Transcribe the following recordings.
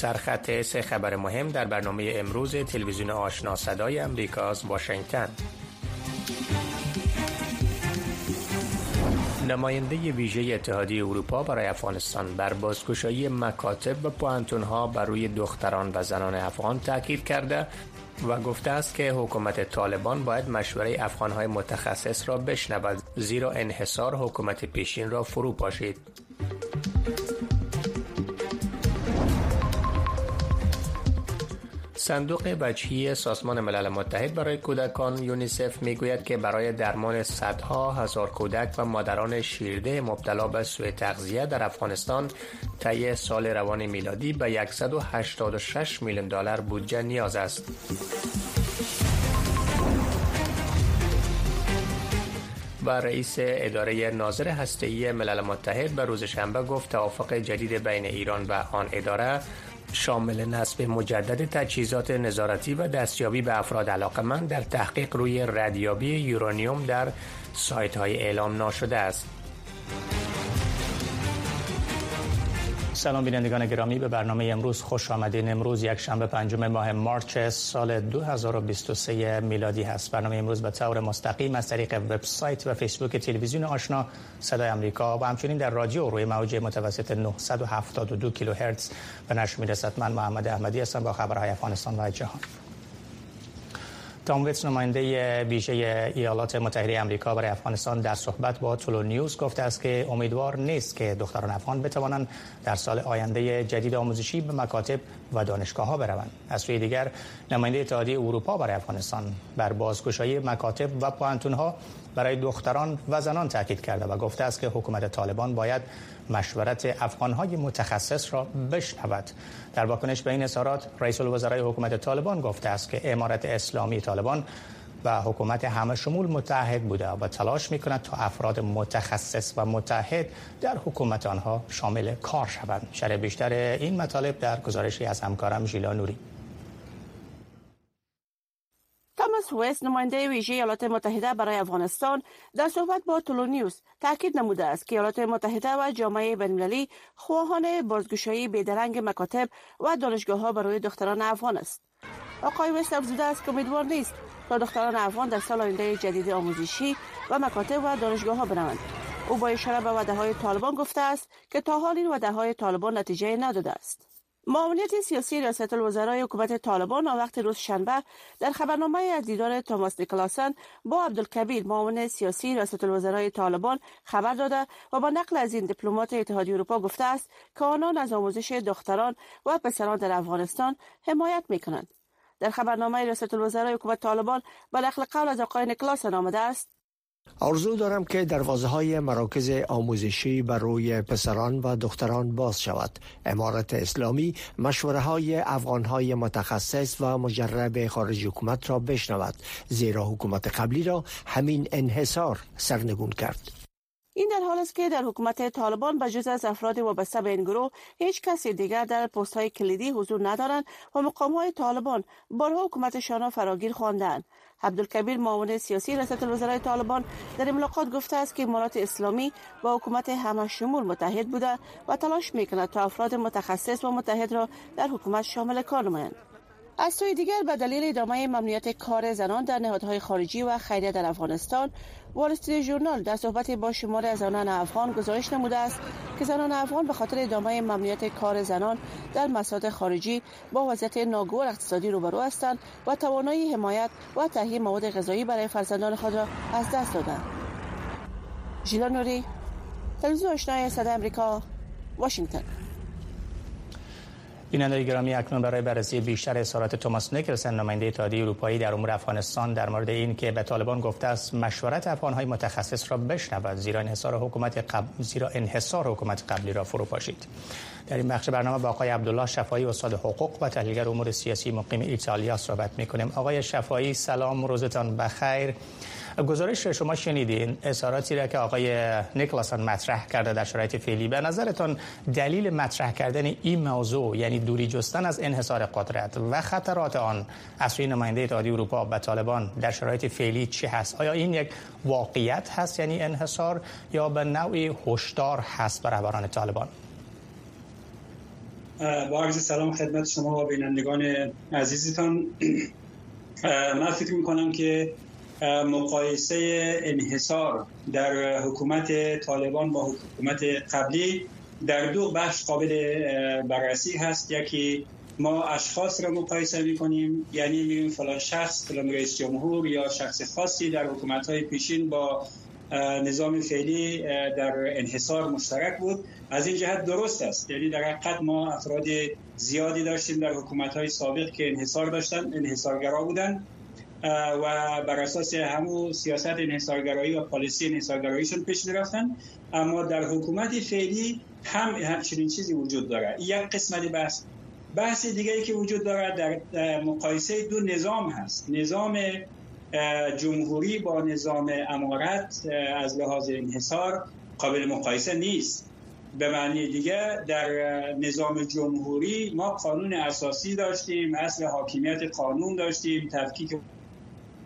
سرخط سه خبر مهم در برنامه امروز تلویزیون آشنا صدای امریکا از واشنگتن نماینده ویژه اتحادیه اروپا برای افغانستان بر بازگشایی مکاتب و پوانتونها بر روی دختران و زنان افغان تاکید کرده و گفته است که حکومت طالبان باید مشوره افغانهای متخصص را بشنود زیرا انحصار حکومت پیشین را فرو پاشید. صندوق وجهی سازمان ملل متحد برای کودکان یونیسف می‌گوید که برای درمان صدها هزار کودک و مادران شیرده مبتلا به سوء تغذیه در افغانستان طی سال روان میلادی به 186 میلیون دلار بودجه نیاز است. و رئیس اداره ناظر هسته‌ای ملل متحد به روز شنبه گفت توافق جدید بین ایران و آن اداره شامل نصب مجدد تجهیزات نظارتی و دستیابی به افراد علاقمند در تحقیق روی ردیابی یورانیوم در سایت های اعلام ناشده است. سلام بینندگان گرامی. به برنامه امروز خوش آمدین. امروز یک شنبه پنجم ماه مارچ سال 2023 میلادی هست. برنامه امروز به طور مستقیم از طریق وبسایت و فیسبوک تلویزیون آشنا صدای آمریکا و همچنین در رادیو روی موج متوسط 972 کیلوهرتز. به نشر می‌رسد. من محمد احمدی هستم با خبرهای افغانستان و جهان. تام ویتس نماینده ویژه ایالات متحده آمریکا برای افغانستان در صحبت با تولو نیوز گفته است که امیدوار نیست که دختران افغان بتوانند در سال آینده جدید آموزشی به مکاتب و دانشگاه ها بروند. از سوی دیگر نماینده اتحادیه اروپا برای افغانستان بر بازگشایی مکاتب و پوانتون ها برای دختران و زنان تاکید کرده و گفته است که حکومت طالبان باید مشورت افغانهای متخصص را بشنود در واکنش به این اظهارات رئیس الوزرای حکومت طالبان گفته است که امارت اسلامی طالبان و حکومت همه شمول متحد بوده و تلاش می کند تا افراد متخصص و متحد در حکومت آنها شامل کار شوند. شرح بیشتر این مطالب در گزارشی از همکارم ژیلا نوری. ویست نماینده ویژه ایالات متحده برای افغانستان. در صحبت با تولونیوس تاکید نموده است که ایالات متحده و جامعه بین‌المللی خواهان بازگشایی بیدرنگ مکاتب و دانشگاه ها برای دختران افغان است. آقای ویست افزوده است که امیدوار نیست تا دختران افغان در سال آینده جدید آموزشی و مکاتب و دانشگاه ها بروند. او با اشاره به وعده های طالبان گفته است که تا حال این وعده های طالبان نتیجه نداده است. معاونیت سیاسی ریاست الوزرای حکومت طالبان وقت روز شنبه در خبرنامه از دیدار توماس نیکلاسن با عبدالکبیر معاون سیاسی ریاست الوزرای طالبان خبر داده و با نقل از این دیپلمات اتحادیه اروپا گفته است که آنان از آموزش دختران و پسران در افغانستان حمایت می کنند. در خبرنامه ریاست الوزرای حکومت طالبان به نقل قول از آقای نیکلاسن آمده است آرزو دارم که دروازه های مراکز آموزشی بر روی پسران و دختران باز شود. امارت اسلامی مشوره های افغان های متخصص و مجرب خارج حکومت را بشنود زیرا حکومت قبلی را همین انحصار سرنگون کرد. این در حال است که در حکومت طالبان به جز از افراد وابسته به این گروه هیچ کسی دیگر در پست های کلیدی حضور ندارند و مقام های طالبان بارها حکومتشان را فراگیر خواندند. عبدالکبیر معاون سیاسی ریاست الوزرای طالبان در ملاقات گفته است که امارات اسلامی با حکومت همه شمول متحد بوده و تلاش می‌کند تا افراد متخصص و متحد را در حکومت شامل کار نمایند از سوی دیگر به دلیل ادامه ممنوعیت کار زنان در نهادهای خارجی و خیریه در افغانستان وال استریت ژورنال در صحبت با شمار از زنان افغان گزارش نموده است که زنان افغان به خاطر ادامه ممنوعیت کار زنان در مسائل خارجی با وضعیت ناگوار اقتصادی روبرو هستند و توانایی حمایت و تهیه مواد غذایی برای فرزندان خود را از دست دادند. ژیلا نوری تلویزیون آشنای صدای آمریکا واشنگتن بیننده گرامی اکنون برای بررسی بیشتر اظهارات توماس نیکلسن نماینده اتحادیه اروپایی در امور افغانستان در مورد این که به طالبان گفته است مشورت افغانهای متخصص را بشنود. زیرا انحصار حکومت قبل زیرا انحصار حکومت قبلی را فرو پاشید. در این بخش برنامه با آقای عبدالله شفایی استاد حقوق و تحلیلگر امور سیاسی مقیم ایتالیا صحبت می‌کنیم. آقای شفایی سلام روزتان بخیر. گزارش شما شنیدین. اظهاراتی را که آقای نیکلاسون مطرح کرده در شرایط فعلی به نظرتان دلیل مطرح کردن این موضوع یعنی دوری جستن از انحصار قدرت و خطرات آن از سوی نماینده اتحادیه اروپا به طالبان در شرایط فعلی چی هست؟ آیا این یک واقعیت هست یعنی انحصار یا به نوعی هشدار هست بر رهبران طالبان؟ با عرض سلام خدمت شما و بینندگان عزیزتان. من فکر می‌کنم که مقایسه انحصار در حکومت طالبان با حکومت قبلی در دو بخش قابل بررسی هست. یکی ما اشخاص را مقایسه می کنیم یعنی میگیم فلان شخص فلان رئیس جمهور یا شخص خاصی در حکومت های پیشین با نظام فعلی در انحصار مشترک بود. از این جهت درست است. یعنی در حقیقت ما افراد زیادی داشتیم در حکومت های سابق که انحصار داشتن انحصارگرا بودن. و بر اساس همون سیاست انحصارگرایی و پالیسی انحصارگراییشون پیش رفتن اما در حکومت فعلی هم همچنین چیزی وجود داره. یک قسمت بحث. بحث دیگری که وجود دارد در مقایسه دو نظام هست. نظام جمهوری با نظام امارت از لحاظ انحصار قابل مقایسه نیست. به معنی دیگه در نظام جمهوری ما قانون اساسی داشتیم اصل حاکمیت قانون داشتیم تفکیک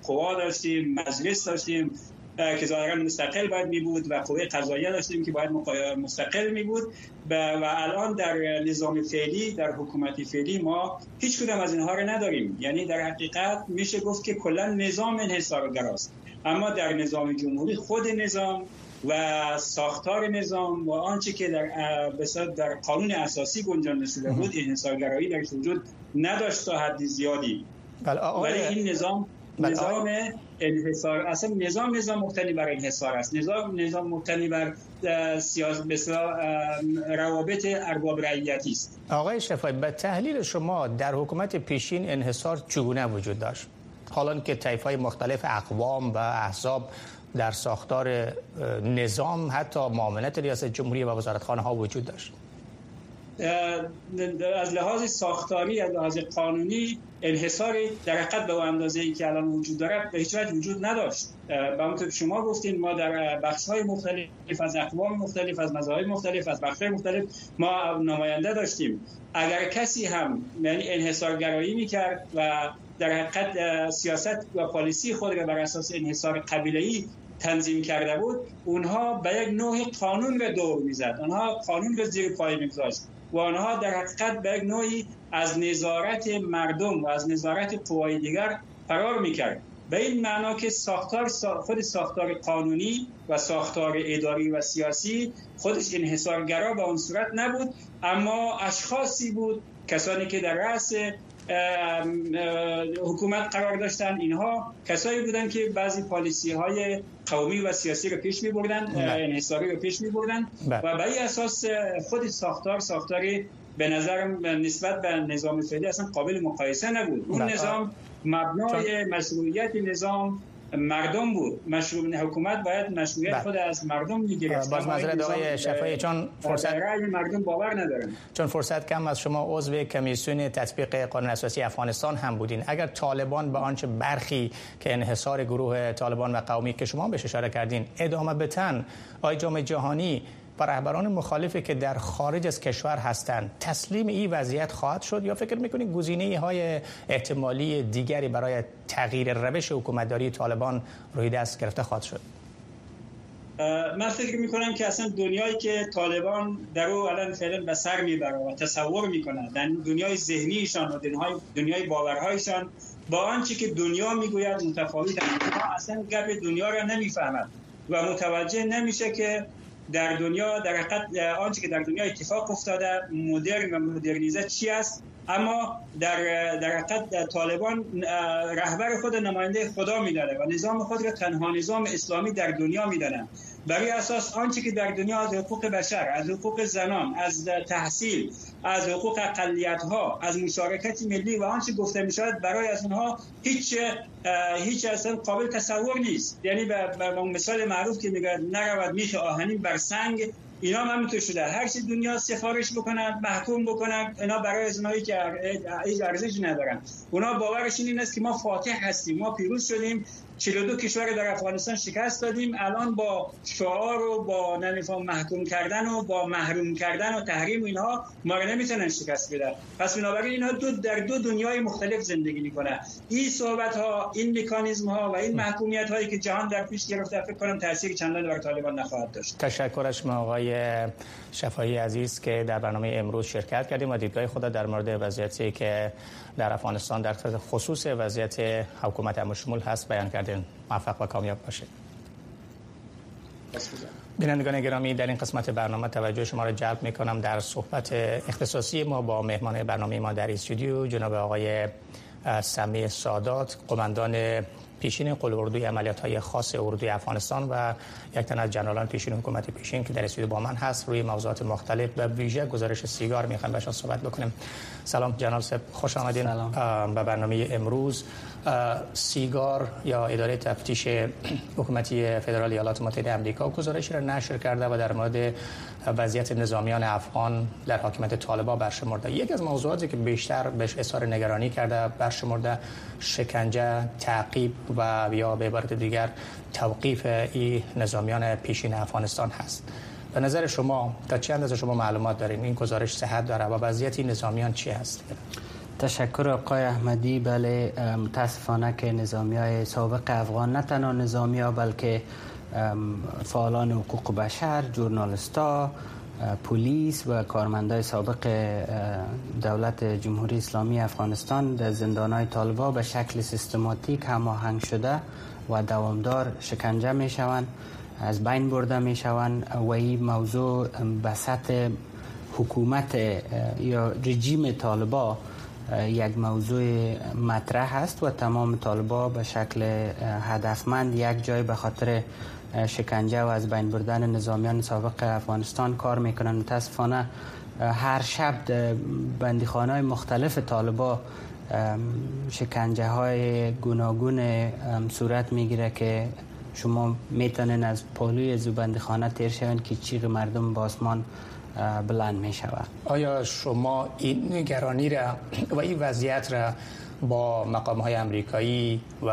قوا داشتیم مجلس داشتیم که ظاهرا مستقل باید می بود و قوه قضاییه داشتیم که باید مستقل می بود و الان در نظام فعلی در حکومت فعلی ما هیچ کدام از اینها رو نداریم. یعنی در حقیقت میشه گفت که کلا نظام انحصارگراست اما در نظام جمهوری خود نظام و ساختار نظام و آنچه که در در قانون اساسی گنجانده شده بود انحصارگرایی در وجود نداشت تا حد زیادی. بله، ولی این نظام نظام انحصار اصلا نظام نظام مبتنی بر انحصار است. نظام نظام مبتنی بر سیاست روابط ارباب رعیتی است. آقای شفایی به تحلیل شما در حکومت پیشین انحصار چگونه وجود داشت؟ حالا که طیف های مختلف اقوام و احزاب در ساختار نظام حتی معاملت ریاست جمهوری و وزارتخانه ها وجود داشت. از لحاظ ساختاری از لحاظ قانونی انحصاری در حقیقت به اندازه ای که الان وجود داره به هیچ وجه وجود نداشت. به شما گفتین ما در بخش های مختلف از اقوام مختلف از مذاهب مختلف از بخش های مختلف ما نماینده داشتیم. اگر کسی هم یعنی انحصارگرایی می‌کرد و در حقیقت سیاست و پالیسی خود را بر اساس انحصار قبیله‌ای تنظیم کرده بود اونها به یک نوع قانون به دور می‌زد. اونها قانون به زیر پای میگذاشت و آنها در حقیقت به یک نوعی از نظارت مردم و از نظارت قوای دیگر فرار می‌کرد. به این معنا که ساختار خود ساختار قانونی و ساختار اداری و سیاسی خودش انحصارگرا به اون صورت نبود اما اشخاصی بود کسانی که در رأس حکومت قرار داشتن اینها کسایی بودن که بعضی پالیسی های قومی و سیاسی رو پیش می بردن. انحصاری رو پیش می بردن بله. و به اساس خود ساختار ساختاری به نظرم نسبت به نظام فعلی اصلا قابل مقایسه نبود اون بله. نظام مبنای مشروعیت نظام مردم بود. مشروع حکومت باید مشروعیت بله. خود از مردم می‌گیره باز معذرت آقای شفایی چون فرصت مردم باور ندارن چون فرصت کم از شما عضو کمیسیون تطبیق قانون اساسی افغانستان هم بودین. اگر طالبان به آنچه برخی که انحصار گروه طالبان و قومی که شما بهش اشاره کردین ادامه بتن آی جامعه جهانی و رهبران مخالفی که در خارج از کشور هستند تسلیم این وضعیت خواهد شد یا فکر می‌کنید گزینه های احتمالی دیگری برای تغییر روش حکومتداری طالبان روی دست گرفته خواهد شد؟ من فکر می‌کنم که اصلا دنیایی که طالبان در او الان فعلا به سر می‌بره و تصور می‌کنن در دنیای ذهنیشان و دنیای, دنیای باورهایشان با آنچه که دنیا می‌گوید متفاوت اصلا گپ دنیا را نمی‌فهمد و متوجه نمیشه که در دنیا در حقیقت آنچه که در دنیا اتفاق افتاده مدرن و مدرنیزه چی است؟ اما در در حقیقت طالبان رهبر خود نماینده خدا میدانه و نظام خود را تنها نظام اسلامی در دنیا میدانه برای اساس آنچه که در دنیا از حقوق بشر از حقوق زنان از تحصیل از حقوق اقلیت ها از مشارکت ملی و آنچه گفته می شود برای از اونها هیچ هیچ اصلا قابل تصور نیست. یعنی به مثال معروف که میگه نرود میخ آهنین بر سنگ اینا هم همینطور شده. هر چی دنیا سفارش بکنن محکوم بکنن اینا برای از اونایی که هیچ ارزش ندارن. اونا باورش این است که ما فاتح هستیم ما پیروز شدیم. 42 کشور در افغانستان شکست دادیم. الان با شعار و با نمیفهم محکوم کردن و با محروم کردن و تحریم و اینها ما رو نمی‌تونن شکست بدن. پس بنابراین اینها دو در دو دنیای مختلف زندگی می‌کنه این صحبت ها این مکانیزم ها و این محکومیت هایی که جهان در پیش گرفته فکر کنم تاثیر چندان بر طالبان نخواهد داشت. تشکر از آقای شفایی عزیز که در برنامه امروز شرکت کردیم و دیدگاه خود در مورد وضعیتی که در افغانستان در خصوص وضعیت حکومت امرشمول هست. بیان کردین. موفق و کامیاب باشید. بینندگان گرامی در این قسمت برنامه توجه شما را جلب می کنم در صحبت اختصاصی ما با مهمان برنامه ما در استودیو جناب آقای سمی سادات قماندان پیشین قل اردوی عملیات های خاص اردوی افغانستان و یک تن از جنرالان پیشین حکومت پیشین که در استودیو با من هست روی موضوعات مختلف و ویژه گزارش سیگار می‌خوایم بهشون صحبت بکنیم سلام جناب سب خوش آمدین. به برنامه امروز سیگار یا اداره تفتیش حکومتی فدرال ایالات متحده آمریکا گزارشی را نشر کرده و در مورد وضعیت نظامیان افغان در حاکمیت طالبان برشمرده. یک از موضوعاتی که بیشتر بهش اظهار نگرانی کرده برشمرده شکنجه تعقیب و یا به عبارت دیگر توقیف این نظامیان پیشین افغانستان هست. به نظر شما تا چند از شما معلومات دارین؟ این گزارش صحت داره و وضعیت نظامیان چی هست؟ تشکر آقای احمدی. بله متاسفانه که نظامی های سابق افغان نه تنها نظامی ها بلکه فعالان حقوق بشر جورنالستا پلیس و کارمندای سابق دولت جمهوری اسلامی افغانستان در زندان های طالبا به شکل سیستماتیک هماهنگ شده و دوامدار شکنجه می شوند از بین برده می شوند و این موضوع به سطح حکومت یا رژیم طالبا یک موضوع مطرح است و تمام طالبا به شکل هدفمند یک جای به خاطر شکنجه و از بین بردن نظامیان سابق افغانستان کار می‌کنن متاسفانه هر شب بندیخانه های مختلف طالبا شکنجه های گوناگون صورت می‌گیره که شما می‌تونین از پالوی زوبندی خانه تیر شوین که چیغ مردم با آسمان بلند می شود آیا شما این نگرانی را و این وضعیت را با مقام های امریکایی و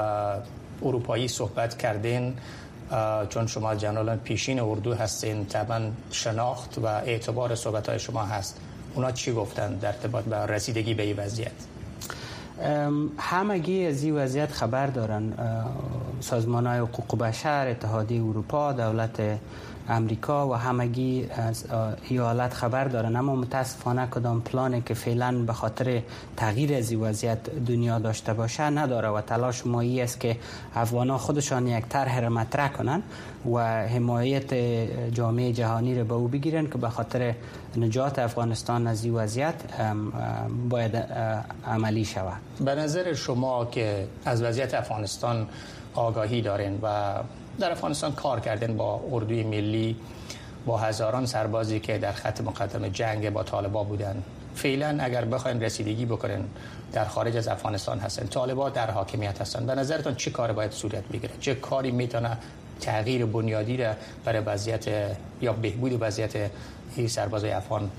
اروپایی صحبت کردین؟ چون شما جنرالان پیشین اردو هستین طبعا شناخت و اعتبار صحبت های شما هست. اونا چی گفتن در ارتباط به رسیدگی به این وضعیت؟ همگی از این وضعیت خبر دارن. سازمان های حقوق بشر اتحادیه اروپا دولت امریکا و همگی از ایالت خبر دارن. اما متاسفانه کدام پلانی که فعلا به خاطر تغییر از وضعیت دنیا داشته باشه نداره و تلاش مایی است که افغان خودشان یک طرح را مطرح کنن و حمایت جامعه جهانی را به او بگیرن که به خاطر نجات افغانستان از این وضعیت باید عملی شود. به نظر شما که از وضعیت افغانستان آگاهی دارین و در افغانستان کار کردن با اردوی ملی با هزاران سربازی که در خط مقدم جنگ با طالبا بودن. فعلا اگر بخواین رسیدگی بکنن در خارج از افغانستان هستن. طالبا در حاکمیت هستن. به نظرتون چه کار باید صورت بگیره؟ چه کاری می‌تونه تغییر بنیادی را برای وضعیت یا بهبود وضعیت این سربازای افغان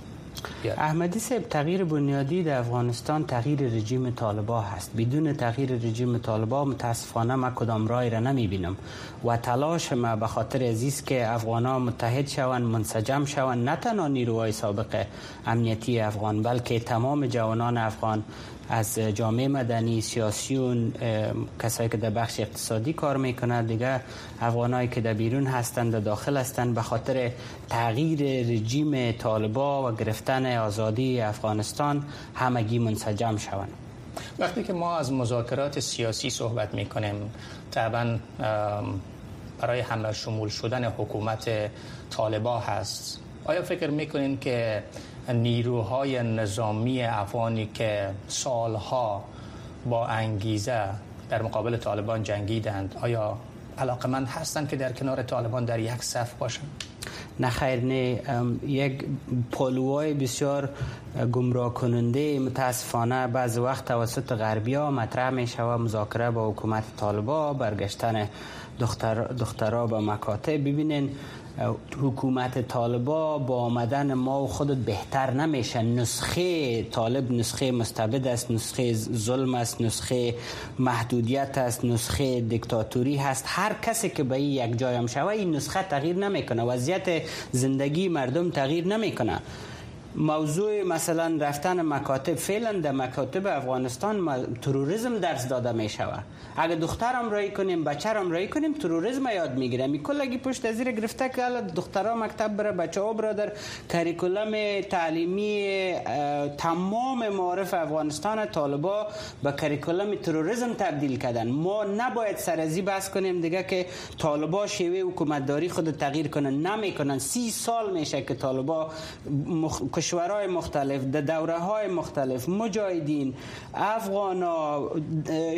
احمدی صاحب تغییر بنیادی در افغانستان تغییر رژیم طالبا هست. بدون تغییر رژیم طالبا متاسفانه ما کدام رای را نمی بینم و تلاش ما به خاطر عزیز که افغان متحد شوند منسجم شوند نه تنها نیروهای سابق امنیتی افغان بلکه تمام جوانان افغان از جامعه مدنی سیاسیون کسایی که در بخش اقتصادی کار می‌کنند. دیگه افغانایی که در بیرون هستند و داخل هستند به خاطر تغییر رژیم طالبا و گرفتن آزادی افغانستان همگی منسجم شوند. وقتی که ما از مذاکرات سیاسی صحبت می‌کنیم طبعا برای همه شمول شدن حکومت طالبا هست. آیا فکر می‌کنین که نیروهای نظامی افغانی که سالها با انگیزه در مقابل طالبان جنگیدند آیا علاقمند هستند که در کنار طالبان در یک صف باشند؟ نه خیر نه یک پالوهای بسیار گمراه کننده متاسفانه بعض وقت توسط غربی ها مطرح می شود مذاکره با حکومت طالبا برگشتن دختر دخترها به مکاتب ببینین حکومت طالبا با آمدن ما و خودت بهتر نمیشه. نسخه طالب نسخه مستبد است نسخه ظلم است نسخه محدودیت است نسخه دیکتاتوری هست. هر کسی که به یک جایم شوه این نسخه تغییر نمی‌کنه. وضعیت زندگی مردم تغییر نمی‌کنه. موضوع مثلا رفتن مکاتب فعلا در مکاتب افغانستان تروریسم درس داده می شود اگه دخترم رای کنیم بچرم رای کنیم تروریسم یاد می‌گیره. می کلگی پشت از گرفته که دخترها مکتب بره بچه ها برادر کریکولم تعلیمی تمام معارف افغانستان طالبا به کریکولم تروریسم تبدیل کردن. ما نباید سرزی بس کنیم دیگه که طالبا شیوه حکومتداری خود تغییر کنن. نمی‌کنن. سی سال میشه که طالبا مخ... کشورهای مختلف در دوره های مختلف مجاهدین افغان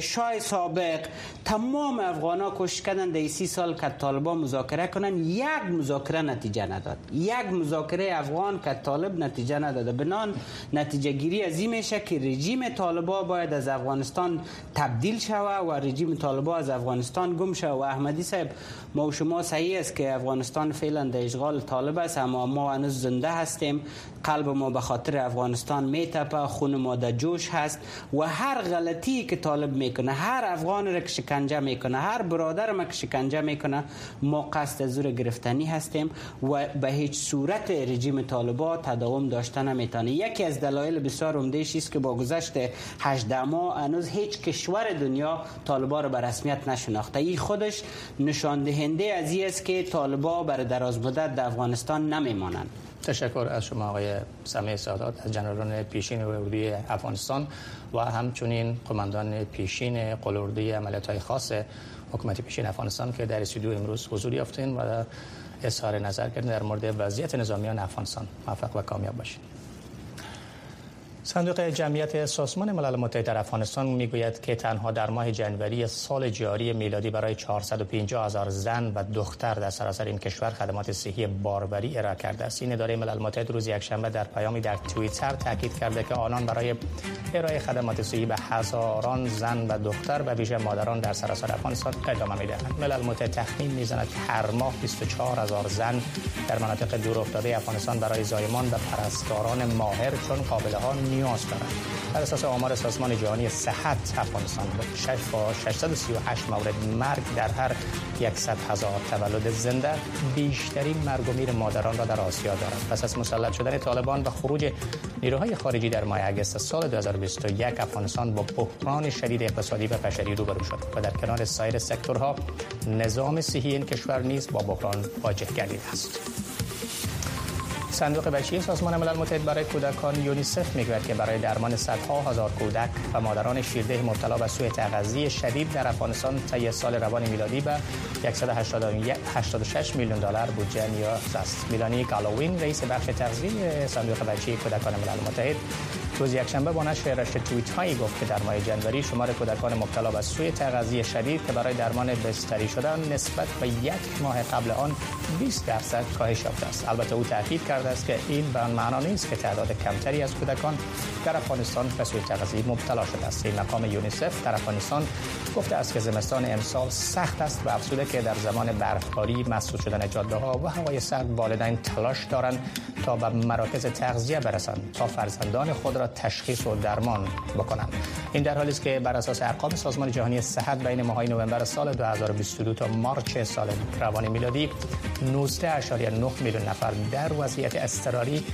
شای سابق تمام افغان ها کش کردن. در سی سال که طالبان مذاکره کنن یک مذاکره نتیجه نداد. یک مذاکره افغان که طالب نتیجه نداده. بنان نتیجه گیری از این میشه که رژیم طالبا باید از افغانستان تبدیل شوه و رژیم طالبا از افغانستان گم شوه. و احمدی صاحب ما و شما صحیح است که افغانستان فعلا در اشغال طالب است اما ما هنوز زنده هستیم. قلب ما به خاطر افغانستان میتپه خون ما در جوش هست و هر غلطی که طالب می‌کنه هر افغان را که شکنجه می‌کنه هر برادر ما که شکنجه می‌کنه ما قصد زور گرفتنی هستیم و به هیچ صورت رژیم طالبا تداوم داشته نمی‌تونه. یکی از دلایل بسیار عمده است که با گذشت 18 ماه هنوز هیچ کشور دنیا طالبا را به رسمیت نشناخته. این خودش نشان دهنده از است که طالبا بر دراز مدت در افغانستان نمیمانند. تشکر از شما آقای سمیع سادات از جنرالان پیشین اردوی افغانستان و همچنین قماندان پیشین قلوردی عملیات های خاص حکومت پیشین افغانستان که در استودیو امروز حضور یافتین و اظهار نظر کردن در مورد وضعیت نظامیان افغانستان. موفق و کامیاب باشید صندوق جمعیت سازمان ملل متحد در افغانستان می‌گوید که تنها در ماه جنوری سال جاری میلادی برای 450 هزار زن و دختر در سراسر این کشور خدمات صحی باربری ارائه کرده است. این اداره ملل متحد روز یکشنبه در پیامی در توییتر تاکید کرده که آنان برای ارائه خدمات صحی به هزاران زن و دختر و ویژه مادران در سراسر افغانستان ادامه می‌دهند. ملل متحد تخمین می‌زند که هر ماه 24 هزار زن در مناطق دور افتاده افغانستان برای زایمان و پرستاران ماهر چون قابله ها نیاز دارند بر اساس آمار سازمان جهانی صحت افغانستان با 638 مورد مرگ در هر 100 هزار تولد زنده. بیشترین مرگ و میر مادران را در آسیا دارد. پس از مسلط شدن طالبان و خروج نیروهای خارجی در ماه اگست سال 2021 افغانستان با بحران شدید اقتصادی و بشری روبرو شد و در کنار سایر سکتورها نظام صحی این کشور نیز با بحران واجه گردیده است. صندوق بشری سازمان ملل متحد برای کودکان یونیسف می‌گوید که برای درمان صدها هزار کودک و مادران شیرده مبتلا به سوء تغذیه شدید در افغانستان طی سال روان میلادی به 186 میلیون دلار بودجه نیاز است. میلانی گالوین رئیس بخش تغذیه صندوق بشری کودکان ملل متحد روز یکشنبه با نشر رشته توییت هایی گفت که در ماه جنوری شمار کودکان مبتلا به سوء تغذیه شدید که برای درمان بستری شدن نسبت به یک ماه قبل آن 20 درصد کاهش یافته است البته او تاکید کرده است که این به معنا نیست که تعداد کمتری از کودکان در افغانستان به سوء تغذیه مبتلا شده است. این مقام یونیسف در افغانستان گفته است که زمستان امسال سخت است و افزوده که در زمان برفباری مسدود شدن جاده ها و هوای سرد والدین تلاش دارند تا به مراکز تغذیه برسند تا فرزندان خود را تشخیص و درمان بکنند. این در حالی است که بر اساس ارقام سازمان جهانی صحت بین ماهای نوامبر سال 2022 تا مارچ سال روان میلادی 19.9 میلیون نفر در وضعیت اضطراری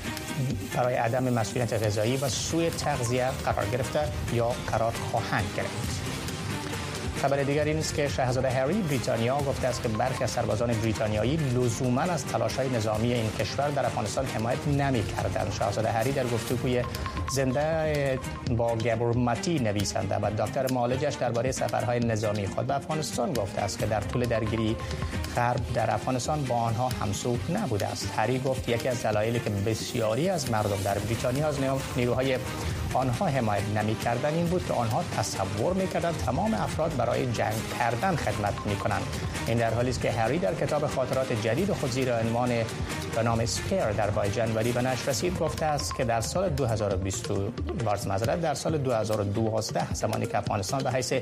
برای عدم مسئولیت غذایی و سوء تغذیه قرار گرفته یا قرار خواهند گرفت. خبر دیگر این است که شاهزاده هری بریتانیا گفته است که برخی از سربازان بریتانیایی لزوما از های نظامی این کشور در افغانستان حمایت نمی‌کردند. شاهزاده هری در گفتگوی زنده با گبرمتی نویسنده و دکتر معالجش درباره سفرهای نظامی خود به افغانستان گفته است که در طول درگیری غرب در افغانستان با آنها همسو نبوده است. هری گفت یکی از دلایلی که بسیاری از مردم در بریتانیا از نیروهای آنها حمایت نمی‌کردند این بود که آنها تصور می‌کردند تمام افراد برای جنگ کردن خدمت می‌کنند این در حالی است که هری در کتاب خاطرات جدید خود زیر عنوان به نام سپیر در ماه جنوری به نشر رسید گفته است که در سال 2020 بارز مزرد در سال 2012 زمانی که افغانستان به حیث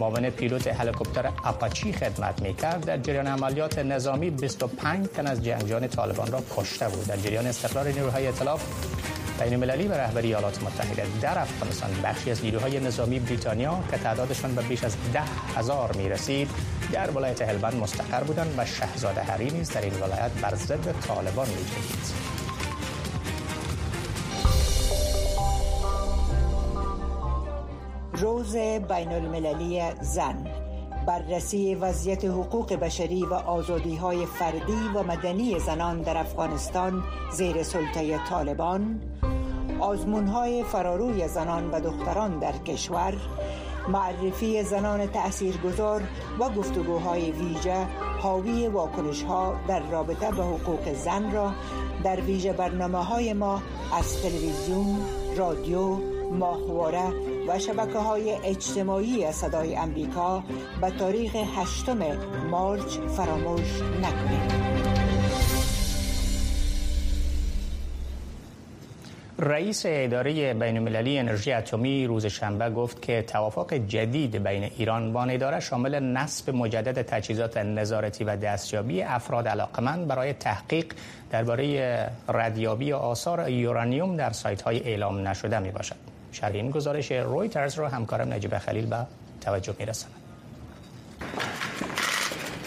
معاون پیلوت هلیکوپتر اپاچی خدمت می‌کرد در جریان عملیات نظامی 25 تن از جنگجویان طالبان را کشته بود. در جریان استقرار نیروهای اطلاف بین المللی به رهبری ایالات متحده در افغانستان. بخشی از نیروهای نظامی بریتانیا که تعدادشان به بیش از ده هزار می رسید در ولایت هلبند مستقر بودند و شهزاده هری نیز در این ولایت بر ضد طالبان می روز بین المللی زن. بررسی وضعیت حقوق بشری و آزادی های فردی و مدنی زنان در افغانستان زیر سلطه طالبان. آزمون های فراروی زنان و دختران در کشور معرفی زنان تاثیرگذار و گفتگوهای ویژه حاوی واکنش ها در رابطه به حقوق زن را در ویژه برنامه های ما از تلویزیون، رادیو، ماهواره و شبکه های اجتماعی صدای امریکا به تاریخ 8 مارچ فراموش نکنید. رئیس اداره بین المللی انرژی اتمی روز شنبه گفت که توافق جدید بین ایران با اداره شامل نصب مجدد تجهیزات نظارتی و دستیابی افراد علاقمند برای تحقیق درباره ردیابی آثار یورانیوم در سایت های اعلام نشده می باشد. شرح این گزارش رویترز را همکارم نجیب خلیل به توجه می رسند.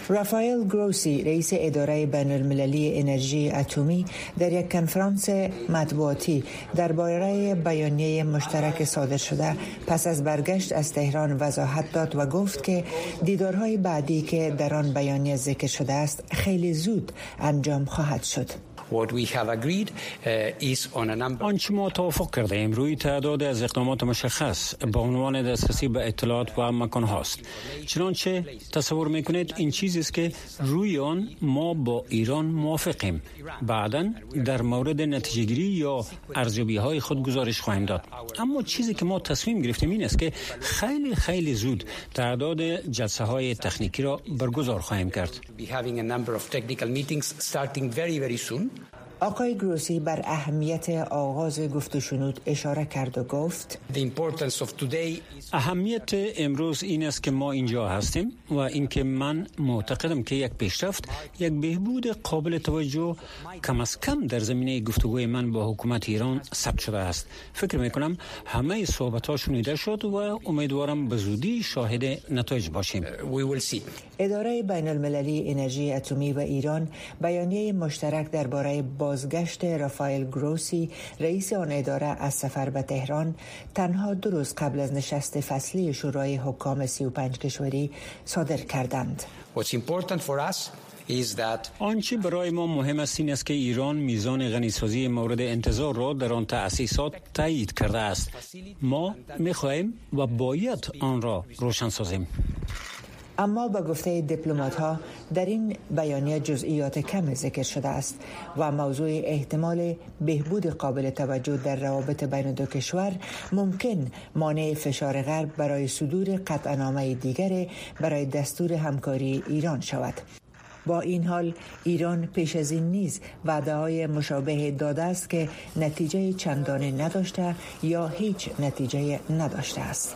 رافائل گروسی رئیس اداره بین المللی انرژی اتمی در یک کنفرانس مطبوعاتی درباره بیانیه مشترک صادر شده پس از برگشت از تهران وضاحت داد و گفت که دیدارهای بعدی که در آن بیانیه ذکر شده است خیلی زود انجام خواهد شد. Uh, آنچه ما توافق کرده ایم روی تعداد از اقدامات مشخص به عنوان دسترسی به اطلاعات و مکان هاست. چنانچه تصور می‌کنید این چیزی است که روی آن ما با ایران موافقیم. بعدا در مورد نتیجه گیری یا ارزیابی های خود گزارش خواهیم داد. اما چیزی که ما تصمیم گرفتیم این است که خیلی خیلی زود تعداد جلسه های تکنیکی را برگزار خواهیم کرد. آقای گروسی بر اهمیت آغاز گفت و شنود اشاره کرد و گفت اهمیت امروز این است که ما اینجا هستیم و اینکه من معتقدم که یک پیشرفت یک بهبود قابل توجه کم از کم در زمینه گفتگوی من با حکومت ایران ثبت شده است. فکر می کنم همه صحبت ها شنیده شد و امیدوارم به زودی شاهد نتایج باشیم. اداره بین المللی انرژی اتمی و ایران بیانیه مشترک درباره بازگشت رافائل گروسی رئیس آن اداره از سفر به تهران تنها دو روز قبل از نشست فصلی شورای حکام 35 کشوری صادر کردند. آنچه برای ما مهم است این است که ایران میزان غنیسازی مورد انتظار را در آن تأسیسات تایید کرده است ما می‌خواهیم و باید آن را روشن سازیم اما با گفته دیپلمات ها در این بیانیه جزئیات کم ذکر شده است و موضوع احتمال بهبود قابل توجه در روابط بین دو کشور ممکن مانع فشار غرب برای صدور قطعنامه دیگر برای دستور همکاری ایران شود. با این حال ایران پیش از این نیز وعده های مشابه داده است که نتیجه چندانه نداشته یا هیچ نتیجه نداشته است.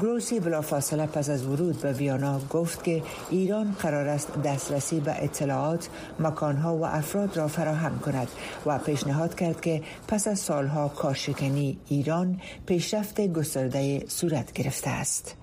گروسی بلافاصله پس از ورود به ویانا گفت که ایران قرار است دسترسی به اطلاعات، مکانها و افراد را فراهم کند و پیشنهاد کرد که پس از سالها کارشکنی ایران پیشرفت گسترده صورت گرفته است.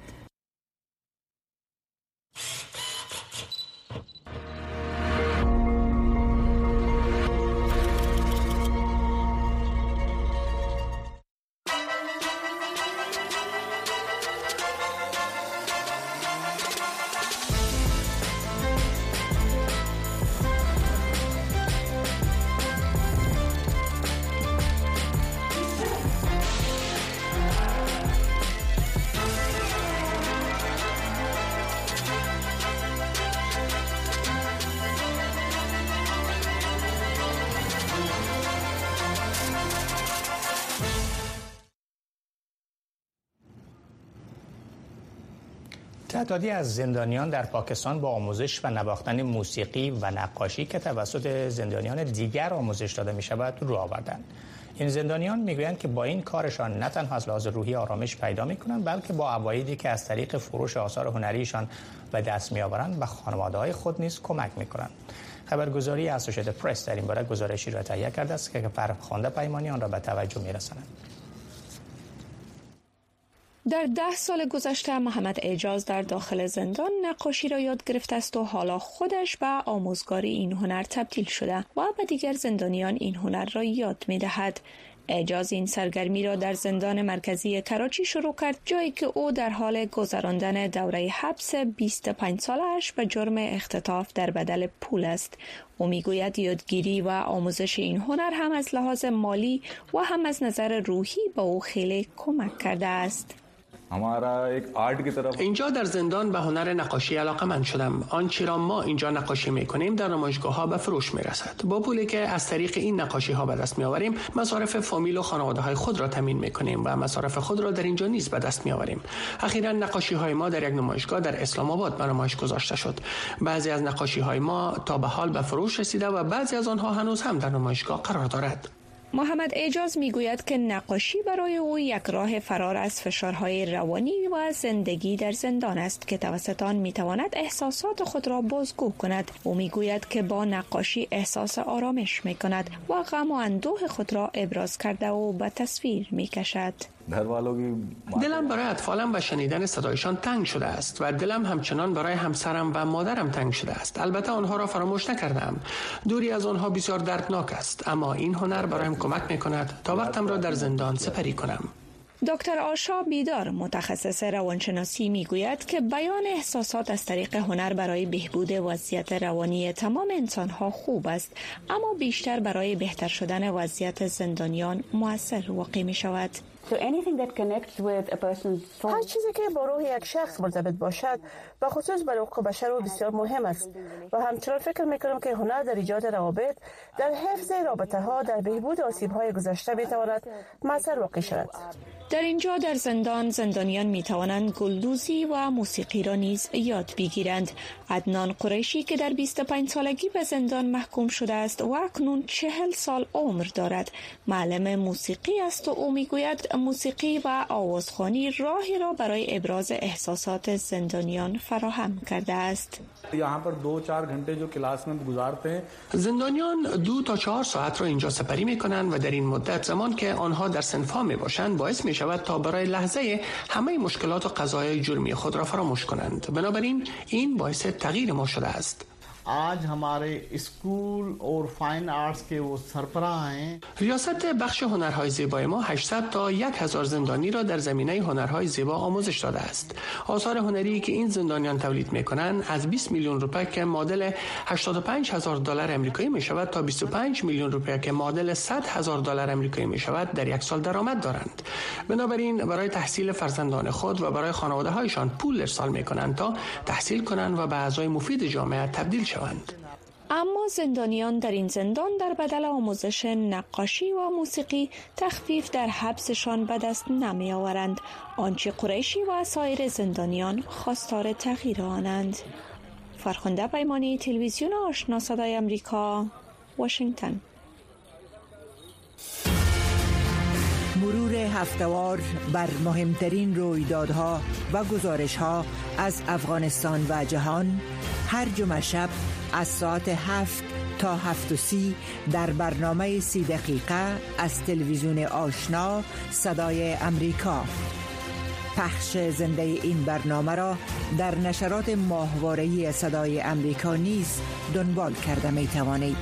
تعدادی از زندانیان در پاکستان با آموزش و نواختن موسیقی و نقاشی که توسط زندانیان دیگر آموزش داده می شود رو آوردند. این زندانیان می‌گویند که با این کارشان نه تنها از لحاظ روحی آرامش پیدا می کنند بلکه با عوایدی که از طریق فروش آثار هنریشان به دست می آورند و خانواده های خود نیز کمک می کنند. خبرگزاری اسوسییتد پرس در این باره گزارشی را تهیه کرده است که فرخنده پیمانی آن را به توجه می رسند. در ده سال گذشته محمد اعجاز در داخل زندان نقاشی را یاد گرفته است و حالا خودش به آموزگاری این هنر تبدیل شده و به دیگر زندانیان این هنر را یاد می دهد. اعجاز این سرگرمی را در زندان مرکزی کراچی شروع کرد جایی که او در حال گذراندن دوره حبس 25 سالش به جرم اختطاف در بدل پول است او می‌گوید یادگیری و آموزش این هنر هم از لحاظ مالی و هم از نظر روحی به او خیلی کمک کرده است اینجا در زندان به هنر نقاشی علاقه من شدم. آنچه را ما اینجا نقاشی می کنیم در نمایشگاه ها به فروش می رسد با پولی که از طریق این نقاشی ها به دست می آوریم مصارف فامیل و خانواده های خود را تامین می کنیم و مصارف خود را در اینجا نیز به دست می آوریم اخیرا نقاشی های ما در یک نمایشگاه در اسلام آباد به نمایش گذاشته شد. بعضی از نقاشی های ما تا به حال به فروش رسیده و بعضی از آنها هنوز هم در نمایشگاه قرار دارد. محمد اعجاز می‌گوید که نقاشی برای او یک راه فرار از فشارهای روانی و زندگی در زندان است که توسط آن می‌تواند احساسات خود را بازگو کند. او می‌گوید که با نقاشی احساس آرامش می کند و غم و اندوه خود را ابراز کرده و به تصویر می کشد. دلم برای اطفالم و شنیدن صدایشان تنگ شده است و دلم همچنان برای همسرم و مادرم تنگ شده است. البته آنها را فراموش نکردم. دوری از آنها بسیار دردناک است. اما این هنر برایم کمک می کند تا وقتم را در زندان سپری کنم. دکتر آشا بیدار متخصص روانشناسی می‌گوید که بیان احساسات از طریق هنر برای بهبود وضعیت روانی تمام انسانها خوب است اما بیشتر برای بهتر شدن وضعیت زندانیان موثر واقع می شود هر چیزی که با روح یک شخص مرتبط باشد و خصوص برای حقوق بشر و بسیار مهم است. و همچنان فکر می‌کنم که هنر در ایجاد روابط در حفظ رابطه ها در بهبود آسیب های گذشته می‌تواند موثر واقع شود. در اینجا در زندان زندانیان می توانند گلدوزی و موسیقی را نیز یاد بگیرند. عدنان قریشی که در 25 سالگی به زندان محکوم شده است و اکنون 40 سال عمر دارد. معلم موسیقی است و او می‌گوید موسیقی و آوازخوانی راهی را برای ابراز احساسات زندانیان فراهم کرده است. زندانیان دو تا چهار ساعت را اینجا سپری می کنند و در این مدت زمان که آنها در سنفا می باشند باعث می شود تا برای لحظه همه مشکلات و قضایای جرمی خود را فراموش کنند. بنابراین این باعث تغییر ما شده است. आज हमारे स्कूल और फाइन आर्ट्स के वो सरपराह हैं ریاست بخش هنرهای زیبای ما 800 تا 1000 زندانی را در زمینه هنرهای زیبا آموزش داده است آثار هنری که این زندانیان تولید می کنند از 20 میلیون روپیه که معادل 85 هزار دلار امریکایی می شود تا 25 میلیون روپیه که معادل 100 هزار دلار امریکایی می شود در یک سال درآمد دارند بنابراین برای تحصیل فرزندان خود و برای خانواده هایشان پول ارسال می کنند تا تحصیل کنند و به اعضای مفید جامعه تبدیل شوند اما زندانیان در این زندان در بدل آموزش نقاشی و موسیقی تخفیف در حبسشان به دست نمی آورند آنچه قریشی و سایر زندانیان خواستار تغییر آنند. فرخنده پیمانی تلویزیون آشنا صدای امریکا واشنگتن. مرور هفتوار بر مهمترین رویدادها و گزارشها از افغانستان و جهان هر جمعه شب از ساعت هفت تا هفت و سی در برنامه سی دقیقه از تلویزیون آشنا صدای امریکا پخش زنده این برنامه را در نشرات ماهوارهی صدای امریکا نیز دنبال کرده می توانید.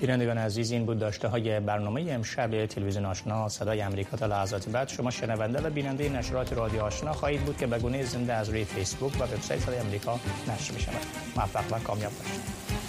بینندگان عزیز این بود داشته های برنامه امشب تلویزیون آشنا صدای امریکا تا لحظات بعد. شما شنونده و بیننده نشرات رادیو آشنا خواهید بود که به گونه زنده از روی فیسبوک و وبسایت صدای امریکا نشر می شود موفق و کامیاب باشید.